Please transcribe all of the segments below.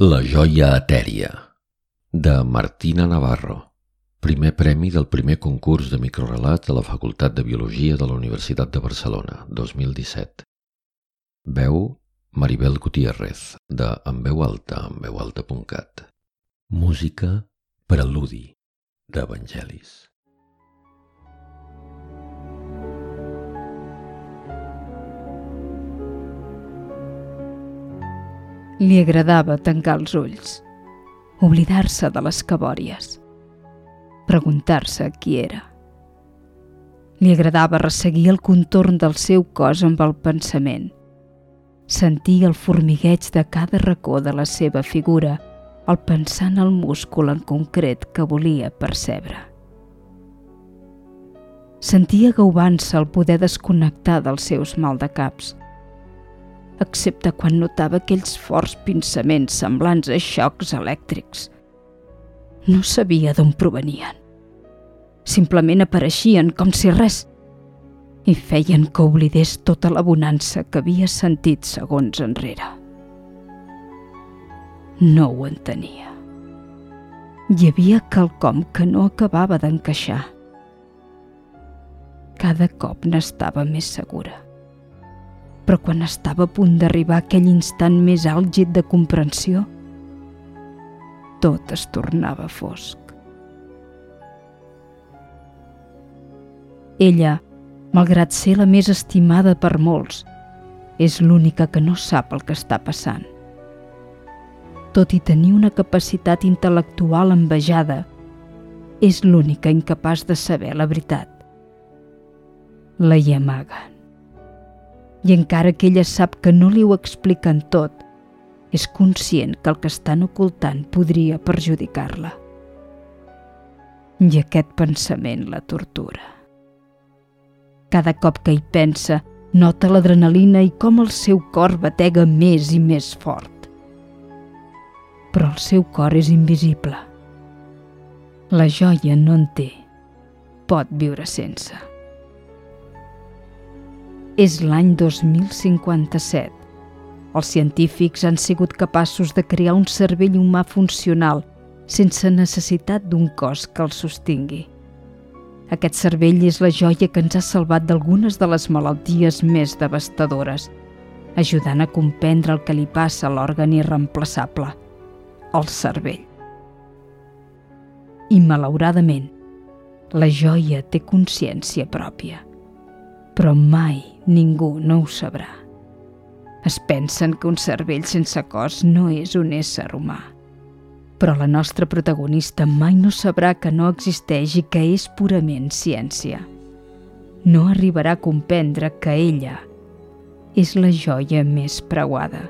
La joia etèria, de Martina Navarro, primer premi del primer concurs de microrelat a la Facultat de Biologia de la Universitat de Barcelona, 2017. Veu Maribel Gutiérrez, de En veu alta, en veu alta.cat. Música Preludi, d'Evangelis. Li agradava tancar els ulls, oblidar-se de les cabòries, preguntar-se qui era. Li agradava resseguir el contorn del seu cos amb el pensament, sentir el formigueig de cada racó de la seva figura al pensar en el múscul en concret que volia percebre. Sentia gaubant-se el poder desconnectar dels seus maldecaps, excepte quan notava aquells forts pinçaments semblants a xocs elèctrics. No sabia d'on provenien. Simplement apareixien com si res i feien que oblidés tota la bonança que havia sentit segons enrere. No ho entenia. Hi havia quelcom que no acabava d'encaixar. Cada cop n'estava més segura però quan estava a punt d'arribar aquell instant més àlgid de comprensió, tot es tornava fosc. Ella, malgrat ser la més estimada per molts, és l'única que no sap el que està passant. Tot i tenir una capacitat intel·lectual envejada, és l'única incapaç de saber la veritat. La hi amaguen i encara que ella sap que no li ho expliquen tot, és conscient que el que estan ocultant podria perjudicar-la. I aquest pensament la tortura. Cada cop que hi pensa, nota l'adrenalina i com el seu cor batega més i més fort. Però el seu cor és invisible. La joia no en té. Pot viure sense és l'any 2057. Els científics han sigut capaços de crear un cervell humà funcional sense necessitat d'un cos que el sostingui. Aquest cervell és la joia que ens ha salvat d'algunes de les malalties més devastadores, ajudant a comprendre el que li passa a l'òrgan irreemplaçable, el cervell. I, malauradament, la joia té consciència pròpia però mai ningú no ho sabrà. Es pensen que un cervell sense cos no és un ésser humà. Però la nostra protagonista mai no sabrà que no existeix i que és purament ciència. No arribarà a comprendre que ella és la joia més preuada.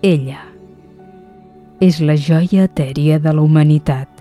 Ella és la joia etèria de la humanitat